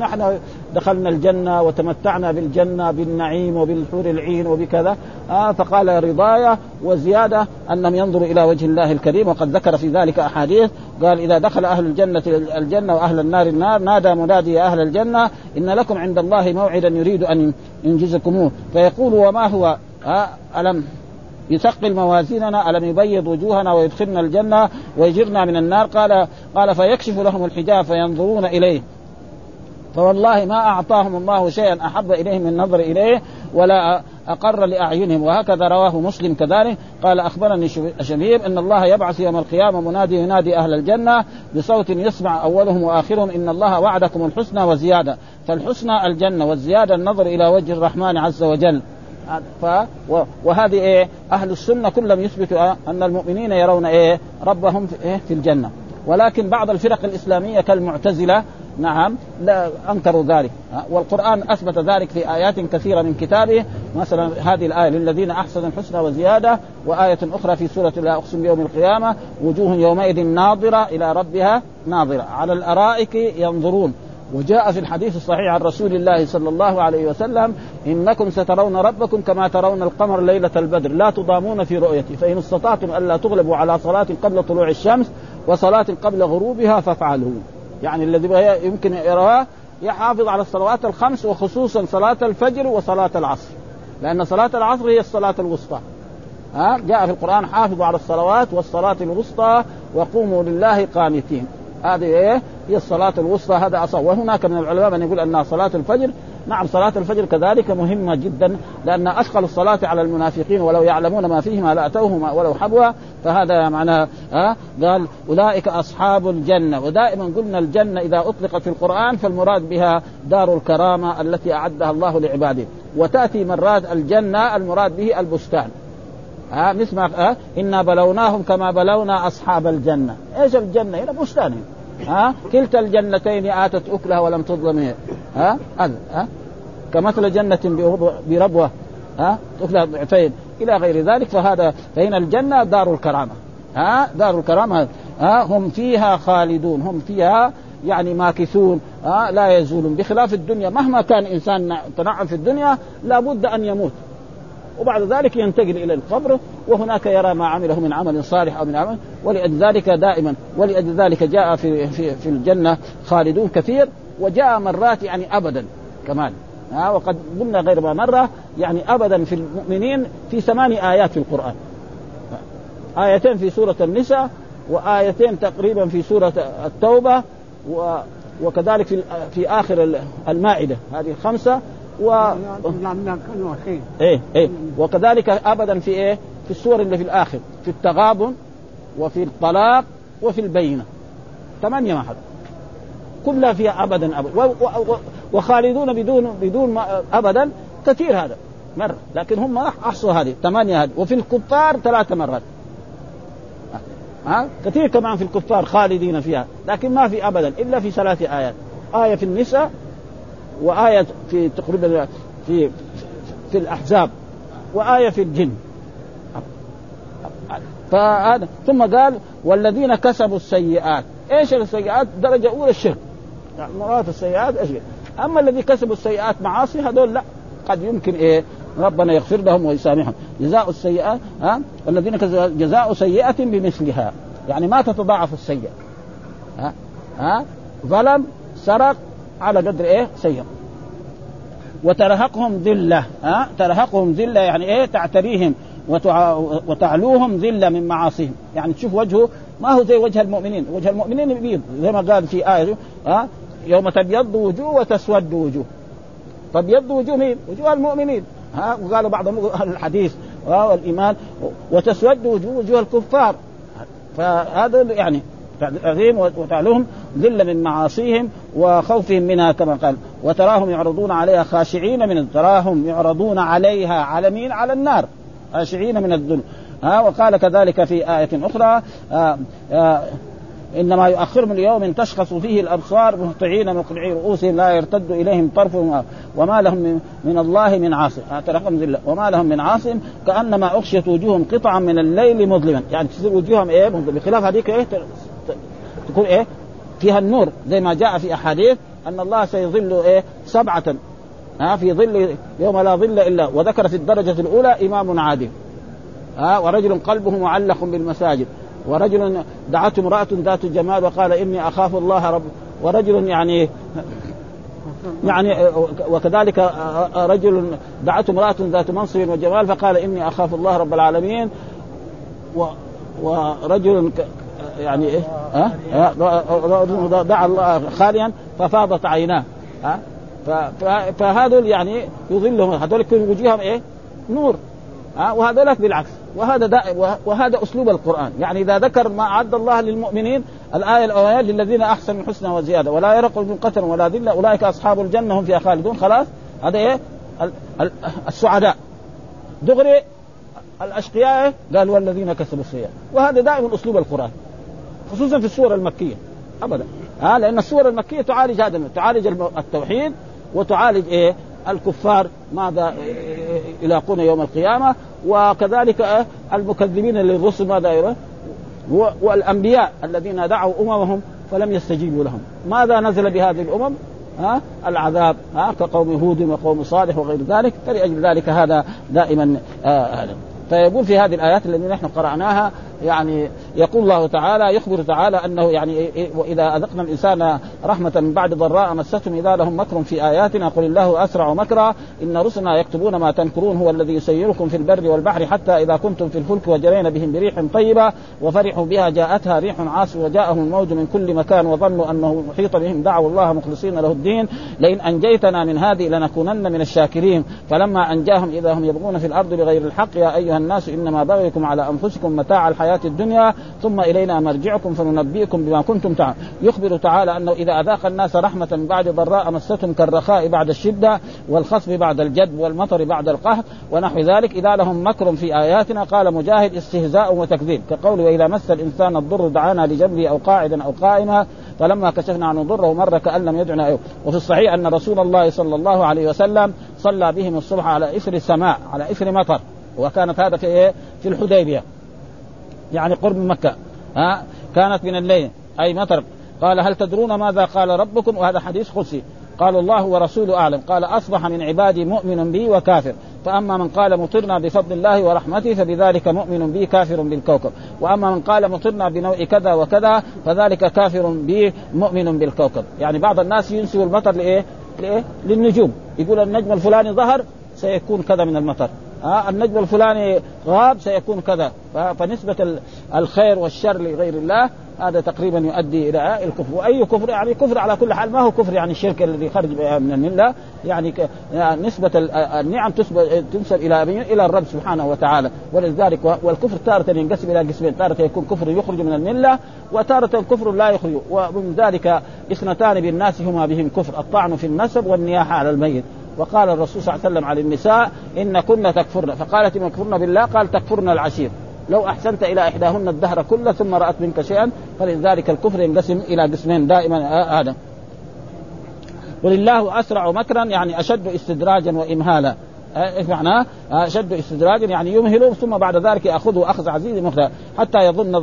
نحن دخلنا الجنة وتمتعنا بالجنة بالنعيم وبالحور العين وبكذا. آه فقال رضايا وزيادة أنهم ينظروا إلى وجه الله الكريم. وقد ذكر في ذلك أحاديث. قال إذا دخل أهل الجنة الجنة وأهل النار النار نادى منادي يا أهل الجنة إن لكم عند الله موعدا يريد أن ينجزكموه. فيقول وما هو؟ آه ألم؟ يثقل موازيننا ألم يبيض وجوهنا ويدخلنا الجنة ويجرنا من النار؟ قال قال فيكشف لهم الحجاب فينظرون إليه. فوالله ما أعطاهم الله شيئا أحب إليهم من النظر إليه ولا أقر لأعينهم. وهكذا رواه مسلم كذلك. قال أخبرني شبيب إن الله يبعث يوم القيامة منادي ينادي أهل الجنة بصوت يسمع أولهم وآخرهم إن الله وعدكم الحسنى وزيادة. فالحسنى الجنة والزيادة النظر إلى وجه الرحمن عز وجل. ف وهذه إيه؟ أهل السنة كلهم يثبتوا أن المؤمنين يرون إيه؟ ربهم في, إيه؟ في الجنة. ولكن بعض الفرق الإسلامية كالمعتزلة نعم لا أنكروا ذلك. والقرآن أثبت ذلك في آيات كثيرة من كتابه. مثلا هذه الآية للذين أحسنوا الحسنى وزيادة وآية أخرى في سورة لا أقسم بيوم القيامة وجوه يومئذ ناظرة إلى ربها ناظرة. على الأرائك ينظرون. وجاء في الحديث الصحيح عن رسول الله صلى الله عليه وسلم إنكم سترون ربكم كما ترون القمر ليلة البدر لا تضامون في رؤيته فإن استطعتم ألا تغلبوا على صلاة قبل طلوع الشمس وصلاة قبل غروبها فافعلوا يعني الذي يمكن يراه يحافظ على الصلوات الخمس وخصوصا صلاة الفجر وصلاة العصر لأن صلاة العصر هي الصلاة الوسطى. ها؟ جاء في القرآن حافظوا على الصلوات والصلاة الوسطى وقوموا لله قانتين. هذه إيه؟ هي الصلاة الوسطى هذا أصل. وهناك من العلماء من يقول انها صلاة الفجر نعم صلاة الفجر كذلك مهمة جدا لأن أثقل الصلاة على المنافقين ولو يعلمون ما فيهما لأتوهما ولو حبوا فهذا معناه ها؟ قال أولئك أصحاب الجنة. ودائما قلنا الجنة إذا أطلقت في القرآن فالمراد بها دار الكرامة التي أعدها الله لعباده. وتأتي مرات الجنة المراد به البستان. ها مثل ما ها إنا بلوناهم كما بلونا أصحاب الجنة. إيش الجنة؟ هنا بستان. ها كلتا الجنتين آتت أكلها ولم تظلم ها ها كمثل جنة بربوة. ها اكلها ضعفين. إلى غير ذلك فهذا فهنا الجنة دار الكرامة. ها دار الكرامة. ها هم فيها خالدون. هم فيها يعني ماكثون. ها لا يزولون. بخلاف الدنيا مهما كان إنسان تنعم في الدنيا لابد أن يموت. وبعد ذلك ينتقل إلى القبر وهناك يرى ما عمله من عمل صالح أو من عمل ولأجل ذلك دائما ولأجل ذلك جاء في في في الجنة خالدون كثير وجاء مرات يعني ابدا كمان. ها وقد قلنا غير ما مرة يعني ابدا في المؤمنين في ثمان آيات في القرآن. آيتين في سورة النساء وآيتين تقريبا في سورة التوبة و وكذلك في في آخر المائدة هذه خمسه و إيه إيه. وكذلك ابدا في إيه؟ في السور اللي في الآخر في التغابن وفي الطلاق وفي البينة. ثمانية ما حد كلها فيها ابدا ابدا. وخالدون بدون بدون ابدا كثير هذا مرة. لكن هم أحصوا هذه ثمانية هذه. وفي الكفار ثلاث مرات. ها؟ كثير كمان في الكفار خالدين فيها. لكن ما في ابدا إلا في ثلاث آيات. آية في النساء وآية في تقريبا في في الأحزاب وآية في الجن. فهذا ثم قال والذين كسبوا السيئات. إيش السيئات؟ درجة أولى الشرك. يعني مرات السيئات إيش؟ أما الذي كسبوا السيئات معاصي هذول لا. قد يمكن إيه؟ ربنا يغفر لهم ويسامحهم. جزاء السيئات ها؟ والذين كسبوا جزاء سيئة بمثلها. يعني ما تتضاعف السيئة. ها؟ ها؟ ظلم سرق على قدر إيه؟ سيئ وترهقهم ذلة ها؟ ترهقهم ذلة يعني إيه؟ تعتريهم وتعلوهم ذلة من معاصيهم. يعني تشوف وجهه ما هو زي وجه المؤمنين. وجه المؤمنين يبيض زي ما قال في آية ها؟ يوم تبيض وجوه وتسود وجوه. تبيض وجوه مين؟ وجوه المؤمنين ها؟ وقالوا بعض أهل الحديث والإيمان. وتسود وجوه وجوه الكفار. فهذا يعني تعظيم وتعلوهم ذل من معاصيهم وخوفهم منها كما قال وتراهم يعرضون عليها خاشعين من تراهم يعرضون عليها على مين على النار خاشعين من الذل ها وقال كذلك في آية أخرى آآ آآ إنما يؤخرهم اليوم تشخص فيه الأبصار مهطعين مقنعي رؤوسهم لا يرتد إليهم طرفهم وما لهم من الله من عاصم. رقم ذلة. وما لهم من عاصم كأنما أغشيت وجوههم قطعا من الليل مظلما. يعني تصير وجوههم إيه؟ بخلاف هذيك إيه؟ تكون إيه؟ فيها النور زي ما جاء في أحاديث أن الله سيظل إيه؟ سبعة. ها في ظل يوم لا ظل إلا وذكر في الدرجة الأولى إمام عادل. ها ورجل قلبه معلق بالمساجد. ورجل دعته امرأة ذات جمال وقال إني أخاف الله رب ورجل يعني يعني وكذلك رجل دعته امرأة ذات منصب وجمال فقال إني أخاف الله رب العالمين. ورجل يعني إيه؟ ها؟ دعا الله خاليا ففاضت عيناه ها؟ فهذول يعني يظلهم هذول يكون وجوههم إيه؟ نور ها؟ وهذولك بالعكس. وهذا دائم وهذا أسلوب القرآن. يعني إذا ذكر ما أعد الله للمؤمنين الآية الاولانيه للذين أحسنوا الحسنى وزيادة. ولا يرق من قتل ولا ذلة أولئك أصحاب الجنة هم فيها خالدون. خلاص؟ هذا إيه؟ السعداء. دغري الأشقياء قال والذين كسبوا السيئات. وهذا دائما أسلوب القرآن. خصوصا في السور المكية. ابدا. ها لأن السور المكية تعالج هذا تعالج التوحيد وتعالج إيه؟ الكفار ماذا؟ يلاقون يوم القيامة. وكذلك المكذبين للرسل ماذا؟ يرون والأنبياء الذين دعوا أممهم فلم يستجيبوا لهم. ماذا نزل بهذه الأمم؟ ها العذاب ها كقوم هود وقوم صالح وغير ذلك. فلأجل ذلك هذا دائما آه هذا فيقول في هذه الآيات التي نحن قرأناها يعني يقول الله تعالى يخبر تعالى أنه يعني وإذا أذقنا الإنسان رحمة من بعد ضراء مستهم إذا لهم مكر في آياتنا قل الله أسرع مكرا إن رسلنا يكتبون ما تنكرون هو الذي يسيركم في البر والبحر حتى إذا كنتم في الفلك وجرين بهم بريح طيبة وفرحوا بها جاءتها ريح عاصف وجاءهم الموج من كل مكان وظنوا أنه محيط بهم دعوا الله مخلصين له الدين لئن أنجيتنا من هذه لنكونن من الشاكرين. فلما أنجاهم إذا هم يبغون في الأرض بغير الحق يا أيها الناس إنما بغيكم على أنفسكم متاع الحياة الدنيا ثم إلينا مرجعكم فننبئكم بما كنتم تعملون يخبر تعالى أنه إذا أذاق الناس رحمة من بعد ضراء مستهم كالرخاء بعد الشدة والخصب بعد الجد والمطر بعد القهر ونحو ذلك إذا لهم مكر في آياتنا قال مجاهد استهزاء وتكذيب كقول وإذا مس الإنسان الضر دعانا لجنبه أو قاعدا أو قائما فلما كشفنا عنه ضره مر كأن لم يدعنا أيوه. وفي الصحيح أن رسول الله صلى الله عليه وسلم صلى بهم الصبح على إثر سماء على إثر مطر وكانت هذا في إيه؟ في الحديبية يعني قرب مكة. ها؟ كانت من الليل. أي مطر قال هل تدرون ماذا قال ربكم؟ وهذا حديث قدسي. قالوا الله ورسوله أعلم. قال أصبح من عبادي مؤمن بي وكافر. فأما من قال مطرنا بفضل الله ورحمته فبذلك مؤمن بي كافر بالكوكب. وأما من قال مطرنا بنوء كذا وكذا فذلك كافر بي مؤمن بالكوكب. يعني بعض الناس ينسبوا المطر لإيه؟ لإيه؟ للنجوم. يقول النجم الفلاني ظهر سيكون كذا من المطر. ها النجم الفلاني غاب سيكون كذا. فنسبة الخير والشر لغير الله هذا تقريبا يؤدي إلى الكفر. وأي كفر يعني كفر على كل حال ما هو كفر يعني الشرك الذي خرج من الملة. يعني, يعني نسبة النعم تنسب إلى إلى الرب سبحانه وتعالى. ولذلك والكفر تارة ينقسم إلى قسمين. تارة يكون كفر يخرج من الملة وتارة كفر لا يخرج. ومن ذلك اثنتان بالناس هما بهم كفر الطعن في النسب والنياحة على الميت. وقال الرسول صلى الله عليه وسلم على النساء إن كن تكفرن. فقالت إن كفرن بالله قال تكفرن العشير. لو أحسنت إلى إحداهن الدهر كله ثم رأت منك شيئا فلذلك الكفر ينقسم إلى قسمين دائما هذا ولله أسرع مكرا يعني أشد استدراجا وامهالا. إيش معناه؟ اشد استدراجا يعني يمهل ثم بعد ذلك ياخذه أخذ عزيز مهلة. حتى يظن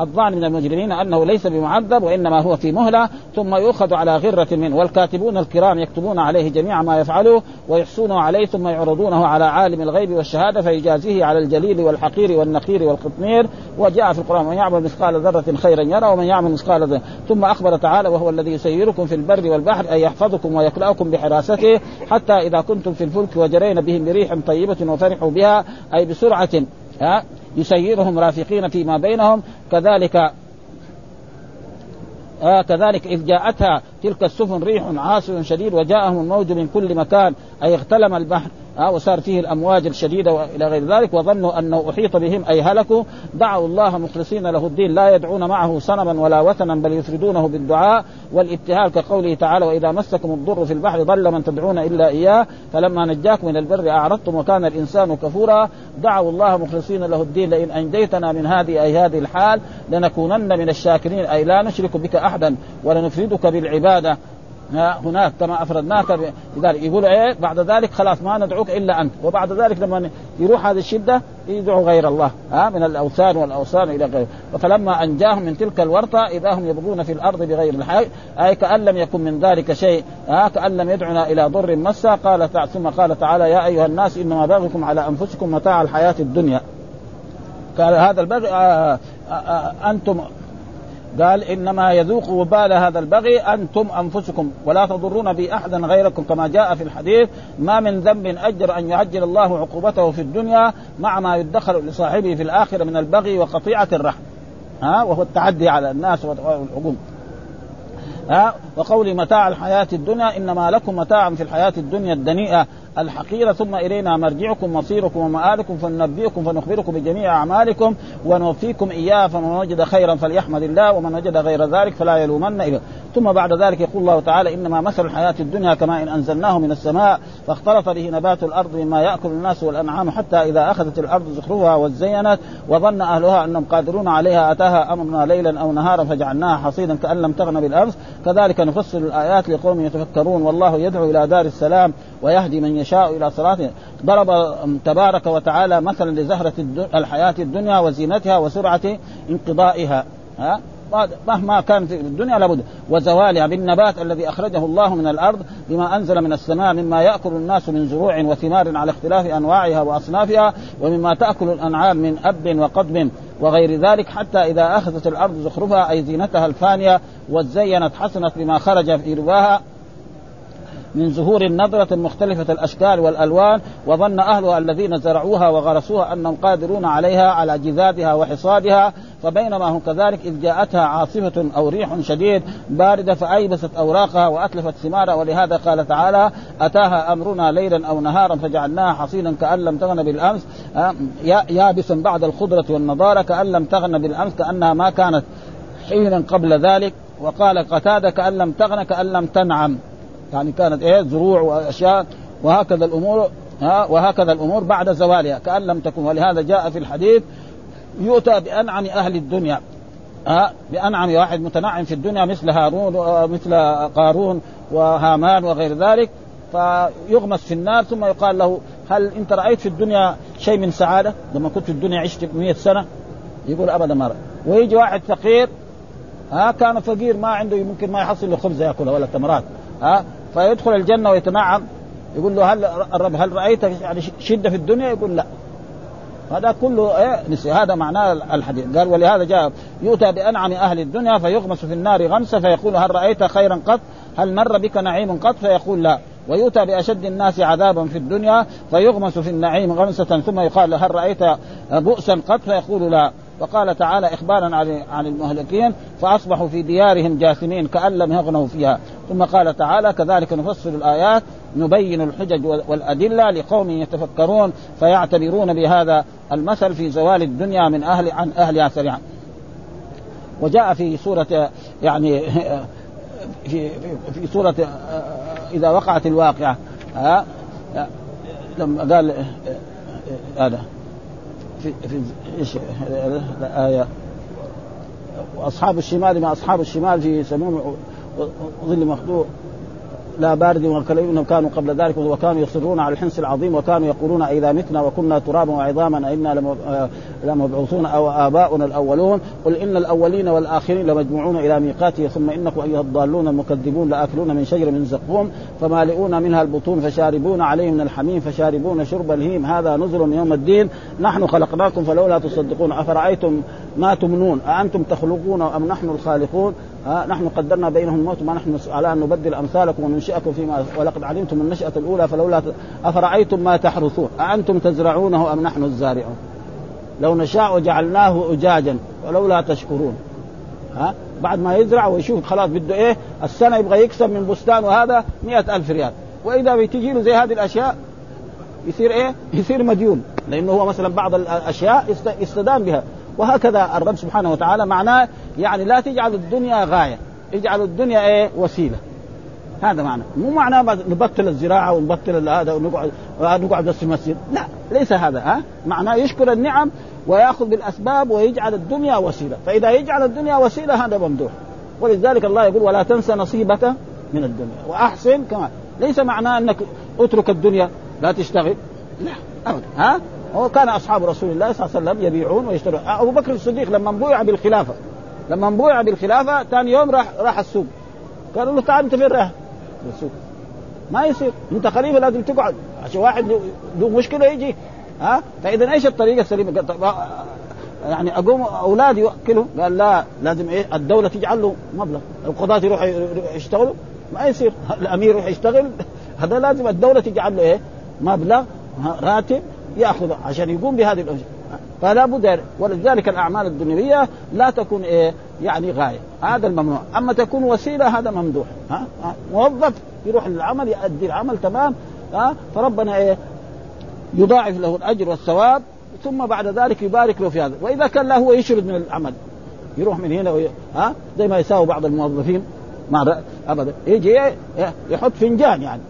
الظان من المجرمين أنه ليس بمعذب وإنما هو في مهلة ثم يؤخذ على غرة منه والكاتبون الكرام يكتبون عليه جميع ما يفعله ويحصونه عليه ثم يعرضونه على عالم الغيب والشهادة فيجازيه على الجليل والحقير والنقير والقطمير. وجاء في القرآن من يعمل مثقال ذرة خيرا يرى ومن يعمل مثقال ذره. ثم أخبر تعالى وهو الذي يسيركم في البر والبحر أي يحفظكم ويكلاكم بحراسته حتى إذا كنتم في الفلك وجرين بهم بريح طيبة وفرحوا بها أي بسرعة يسيرهم رافقين فيما بينهم. كذلك آه كذلك إذ جاءتها تلك السفن ريح عاصف شديد وجاءهم الموج من كل مكان أي اغتلم البحر ها وصار فيه الأمواج الشديدة وإلى غير ذلك وظنوا أنه أحيط بهم أي هلكوا. دعوا الله مخلصين له الدين لا يدعون معه صنما ولا وثنا بل يفردونه بالدعاء والابتهال كقوله تعالى وإذا مسكم الضر في البحر ضل من تدعون إلا إياه فلما نجاكم من البر أعرضتم وكان الإنسان كفورا. دعوا الله مخلصين له الدين لئن أنجيتنا من هذه أي هذه الحال لنكونن من الشاكرين. أي لا نشرك بك أحدا ولنفردك بالعبادة. هناك كما افردناك لذلك يقول إيه بعد ذلك خلاص ما ندعوك إلا أنت. وبعد ذلك لما يروح هذه الشدة يدعو غير الله ها من الأوثان والأوثان إلى غيره. فلما أنجاهم من تلك الورطة إذا هم يبغون في الأرض بغير الحق أي كأن لم يكن من ذلك شيء ها كأن لم يدعنا إلى ضر مسا قال ثم قال تعالى يا أيها الناس إنما بغيكم على أنفسكم متاع الحياة الدنيا. قال هذا البغي آه آه آه أنتم قال إنما يذوق وبال هذا البغي أنتم أنفسكم ولا تضرون بي احدا غيركم كما جاء في الحديث ما من ذنب أجر أن يعجل الله عقوبته في الدنيا مع ما يدخر لصاحبه في الآخرة من البغي وقطيعة الرحم. ها وهو التعدي على الناس والعقوق ها وقول متاع الحياة الدنيا إنما لكم متاع في الحياة الدنيا الدنيئة. الحقيرة ثم إلينا مرجعكم مصيركم ومآلكم فننبئكم فنخبركم بجميع أعمالكم ونوفيكم إياه فمن وجد خيرا فليحمد الله ومن وجد غير ذلك فلا يلومن إله ثم بعد ذلك يقول الله تعالى إنما مثل الحياة الدنيا كما إن أنزلناه من السماء فاختلط به نبات الأرض مما يأكل الناس والأنعام حتى إذا أخذت الأرض زخرفها وزينت وظن أهلها أنهم قادرون عليها أتاها أمرنا ليلا أو نهارا فجعلناها حصيدا كأن لم تغن بالأمس. كذلك نفصل الآيات لقوم يتفكرون. والله يدعو إلى دار السلام ويهدي من يشاء إلى صراط. ضرب تبارك وتعالى مثلا لزهرة الحياة الدنيا وزينتها وسرعة انقضائها. ها؟ مهما كان في الدنيا لابد. وزوالها بالنبات الذي أخرجه الله من الأرض بما أنزل من السماء مما يأكل الناس من زروع وثمار على اختلاف أنواعها وأصنافها ومما تأكل الأنعام من أب وقضب وغير ذلك حتى إذا أخذت الأرض زخرفها أي زينتها الفانية وزينت حسنت بما خرج في رباها من زهور النضرة مختلفة الأشكال والألوان وظن أهلها الذين زرعوها وغرسوها أنهم قادرون عليها على جذاذها وحصادها فبينما هم كذلك إذ جاءتها عاصفة أو ريح شديد باردة فأيبست أوراقها وأتلفت ثمارها ولهذا قال تعالى أتاها أمرنا ليلا أو نهارا فجعلناها حصينا كأن لم تغن بالأمس يابسا بعد الخضرة والنضارة كأن لم تغن بالأمس كأنها ما كانت حينا قبل ذلك. وقال قتادة كأن لم تغن كأن لم تنعم. يعني كانت إيه؟ زروع وأشياء وهكذا الأمور ها وهكذا الأمور بعد زوالها كأن لم تكن. ولهذا جاء في الحديث يؤتى بأنعم أهل الدنيا ها بأنعم واحد متنعم في الدنيا مثل هارون مثل قارون وهامان وغير ذلك فيغمس في النار ثم يقال له هل أنت رأيت في الدنيا شيء من سعادة؟ لما كنت في الدنيا عشت 100 سنة يقول أبدا ما رأي. ويجي واحد فقير ها كان فقير ما عنده يمكن ما يحصل له خبز ياكلها ولا تمرات ها فيدخل الجنة ويتنعم يقول له هل الرب هل رأيت يعني شدة في الدنيا؟ يقول لا هذا كله إيه نسي هذا معناه الحديث قال ولهذا جاء يؤتى بأنعم أهل الدنيا فيغمس في النار غمسة فيقول هل رأيت خيرا قط؟ هل مر بك نعيم قط؟ فيقول لا ويؤتى بأشد الناس عذابا في الدنيا فيغمس في النعيم غمسة ثم يقال هل رأيت بؤسا قط؟ فيقول لا وقال تعالى اخبارا عن عن المهلكين فأصبحوا في ديارهم جاثمين كأن لم يغنوا فيها ثم قال تعالى كذلك نفصل الآيات نبين الحجج والأدلة لقوم يتفكرون فيعتبرون بهذا المثل في زوال الدنيا من أهل عن اهلها سريعا وجاء في سورة يعني في في سورة إذا وقعت الواقعة. ها لما قال هذا. في في إيش؟ الايه وأصحاب الشمال ما أصحاب الشمال في سموم ظل مخدوع. لا بارد إنهم كانوا قبل ذلك وكانوا يصرون على الحنس العظيم وكانوا يقولون إذا متنا وكنا ترابا وعظاما إنا لمبعوثون أو آباؤنا الأولون قل إن الأولين والآخرين لمجموعون إلى ميقاته ثم إنكم أيها الضالون المكذبون لآكلون من شجر من زقوم فمالئون منها البطون فشاربون عليه من الحميم فشاربون شرب الهيم هذا نزل يوم الدين نحن خلقناكم فلولا تصدقون أفرأيتم ما تمنون أأنتم تخلقون أم نحن الخالقون؟ ها نحن قدرنا بينهم الموت ما نحن على أن نبدل أمثالكم وننشئكم فيما ولقد علمتم النشأة الأولى فلولا أفرأيتم ما تحرثون؟ أأنتم تزرعونه أم نحن الزارعون؟ لو نشاء جعلناه أجاجا ولولا تشكرون. ها؟ بعد ما يزرع ويشوف خلاص بده إيه السنة يبغى يكسب من بستان وهذا مئة ألف ريال. وإذا بتجي له زي هذه الأشياء يصير إيه؟ يصير مديون. لأنه هو مثلا بعض الأشياء يستدان بها. وهكذا الرب سبحانه وتعالى معناه يعني لا تجعل الدنيا غاية اجعلوا الدنيا إيه؟ وسيلة. هذا معنى. مو معناه نبطل الزراعة ونبطل هذا ونقعد نقعد بس في المسجد. لا ليس هذا ها؟ معناه يشكر النعم ويأخذ بالأسباب ويجعل الدنيا وسيلة. فإذا يجعل الدنيا وسيلة هذا ممدوح. ولذلك الله يقول ولا تنسى نصيبك من الدنيا. وأحسن كمان. ليس معناه أنك اترك الدنيا لا تشتغل. لا ابدا ها؟ هو كان أصحاب رسول الله صلى الله عليه وسلم يبيعون ويشترون. أبو بكر الصديق لما بويع بالخلافة لما بويع بالخلافة ثاني يوم راح راح السوق. قالوا له تعال أنت فين رايح؟ السوق. ما يصير. أنت قريب لازم تقعد. عشان واحد له مشكلة يجي. ها؟ فإذا إيش الطريقة السليمة؟ يعني أقوم أولادي يوكلوا قال لا لازم إيه؟ الدولة تجعل له مبلغ. القضاة يروحوا يشتغلوا. ما يصير. الأمير يروح يشتغل. هذا لازم الدولة تجعل له إيه؟ مبلغ راتب. يأخذ عشان يقوم بهذه الاشياء فلا بد ولذلك الأعمال الدنيوية لا تكون إيه يعني غاية. هذا الممنوع. أما تكون وسيلة هذا ممدوح. ها؟ موظف يروح للعمل يؤدي العمل تمام؟ ها؟ فربنا إيه يضاعف له الأجر والثواب ثم بعد ذلك يبارك له في هذا. وإذا كان لا هو يشرد من العمل. يروح من هنا وي... ها؟ زي ما يساوي بعض الموظفين. مع أبدا. يجي يحط فنجان يعني.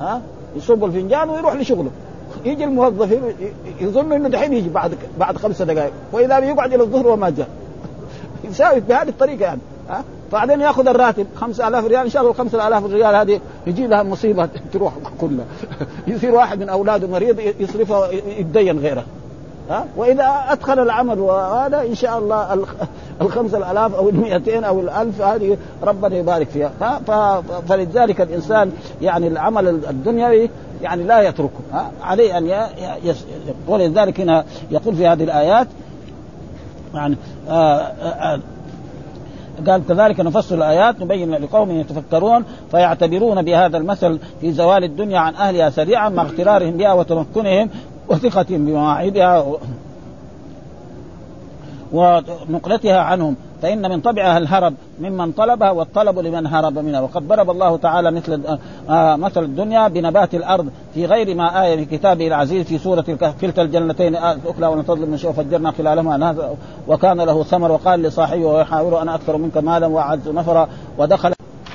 ها؟ يصب الفنجان ويروح لشغله. يجي الموظفين يظنوا إنه دحين يجي بعد بعد خمسة دقائق وإذا يقعد إلى الظهر وما جاء. يساوي بهذه الطريقة يعني ها؟ بعدين يأخذ الراتب 5000 ريال إن شاء الله 5000 ريال هذه يجي لها مصيبة تروح كلها. يصير واحد من أولاده مريض يصرفها يتدين غيره. ها؟ وإذا أدخل العمل وهذا إن شاء الله الخمسة الآلاف أو المئتين أو الألف هذه ربنا يبارك فيها. فلذلك الإنسان يعني العمل الدنيوي يعني لا يتركه. عليه أن. ولذلك هنا يقول في هذه الآيات يعني آه آه قال كذلك نفصل الآيات نبين لقوم يتفكرون فيعتبرون بهذا المثل في زوال الدنيا عن أهلها سريعا مع اغترارهم بها وتمكنهم وثقتهم بمواعيدها ونقلتها عنهم. فإن من طبعها الهرب ممن طلبها والطلب لمن هرب منها. وقد ضرب الله تعالى مثل آه مثل الدنيا بنبات الأرض في غير ما آية في كتابه العزيز في سورة كلتا الجنتين. أكلها ولا تظلم من شيء فجرنا خلالهما. وكان له ثمر وقال لصاحبه ويحاوره أنا أكثر منك مالا وأعز نفرا. ودخل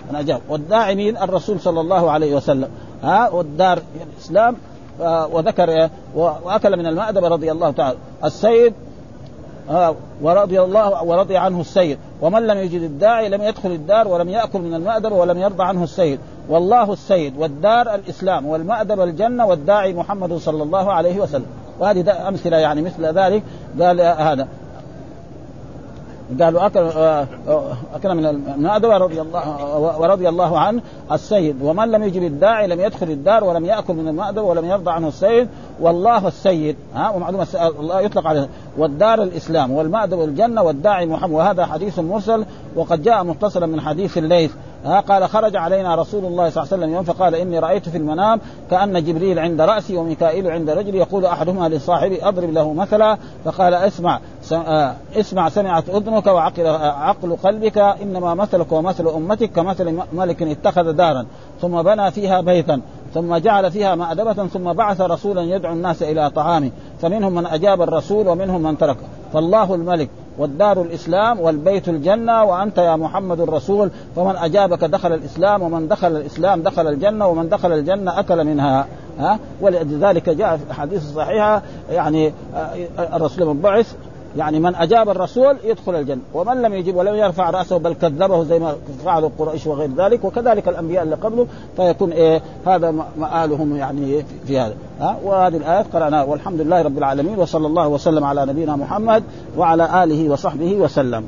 أنا أجاب والداعي مين الرسول صلى الله عليه وسلم. ها والدار الإسلام آه وذكر وأكل من المأدبة رضي الله تعالى. السيد آه ورضي الله ورضي عنه السيد. ومن لم يجد الداعي لم يدخل الدار ولم يأكل من المأدبة ولم يرضى عنه السيد. والله السيد والدار الإسلام والمأدبة الجنه والداعي محمد صلى الله عليه وسلم. وهذه أمثلة يعني مثل ذلك. قال هذا. قالوا اكل اكل من المأدبة رضي الله ورضي الله عنه السيد. ومن لم يجب الداعي لم يدخل الدار ولم يأكل من المأدبة ولم يرضى عنه السيد والله السيد. ها ومعلومة الله يطلق عليه. والدار الإسلام والمأدب الجنه والداعي محمد. وهذا حديث مرسل وقد جاء متصلا من حديث الليث. ها قال خرج علينا رسول الله صلى الله عليه وسلم يوم فقال إني رأيت في المنام كأن جبريل عند رأسي وميكائيل عند رجلي يقول أحدهما لصاحبي أضرب له مثلا فقال اسمع اسمع سمعت أذنك وعقل عقل قلبك إنما مثلك ومثل أمتك كمثل ملك اتخذ دارا ثم بنى فيها بيتا ثم جعل فيها مأدبة ثم بعث رسولا يدعو الناس إلى طعامه فمنهم من أجاب الرسول ومنهم من ترك فالله الملك. والدار الإسلام والبيت الجنة وأنت يا محمد الرسول فمن أجابك دخل الإسلام ومن دخل الإسلام دخل الجنة ومن دخل الجنة أكل منها. ها؟ ولذلك جاء في الحديث الصحيحة يعني الرسول بعث يعني من أجاب الرسول يدخل الجنة. ومن لم يجب ولم يرفع رأسه بل كذبه زي ما فعلوا قريش وغير ذلك وكذلك الأنبياء اللي قبله فيكون إيه هذا مآلهم يعني في هذا. ها؟ وهذه الايات قرأناها. والحمد لله رب العالمين وصلى الله وسلم على نبينا محمد وعلى آله وصحبه وسلم.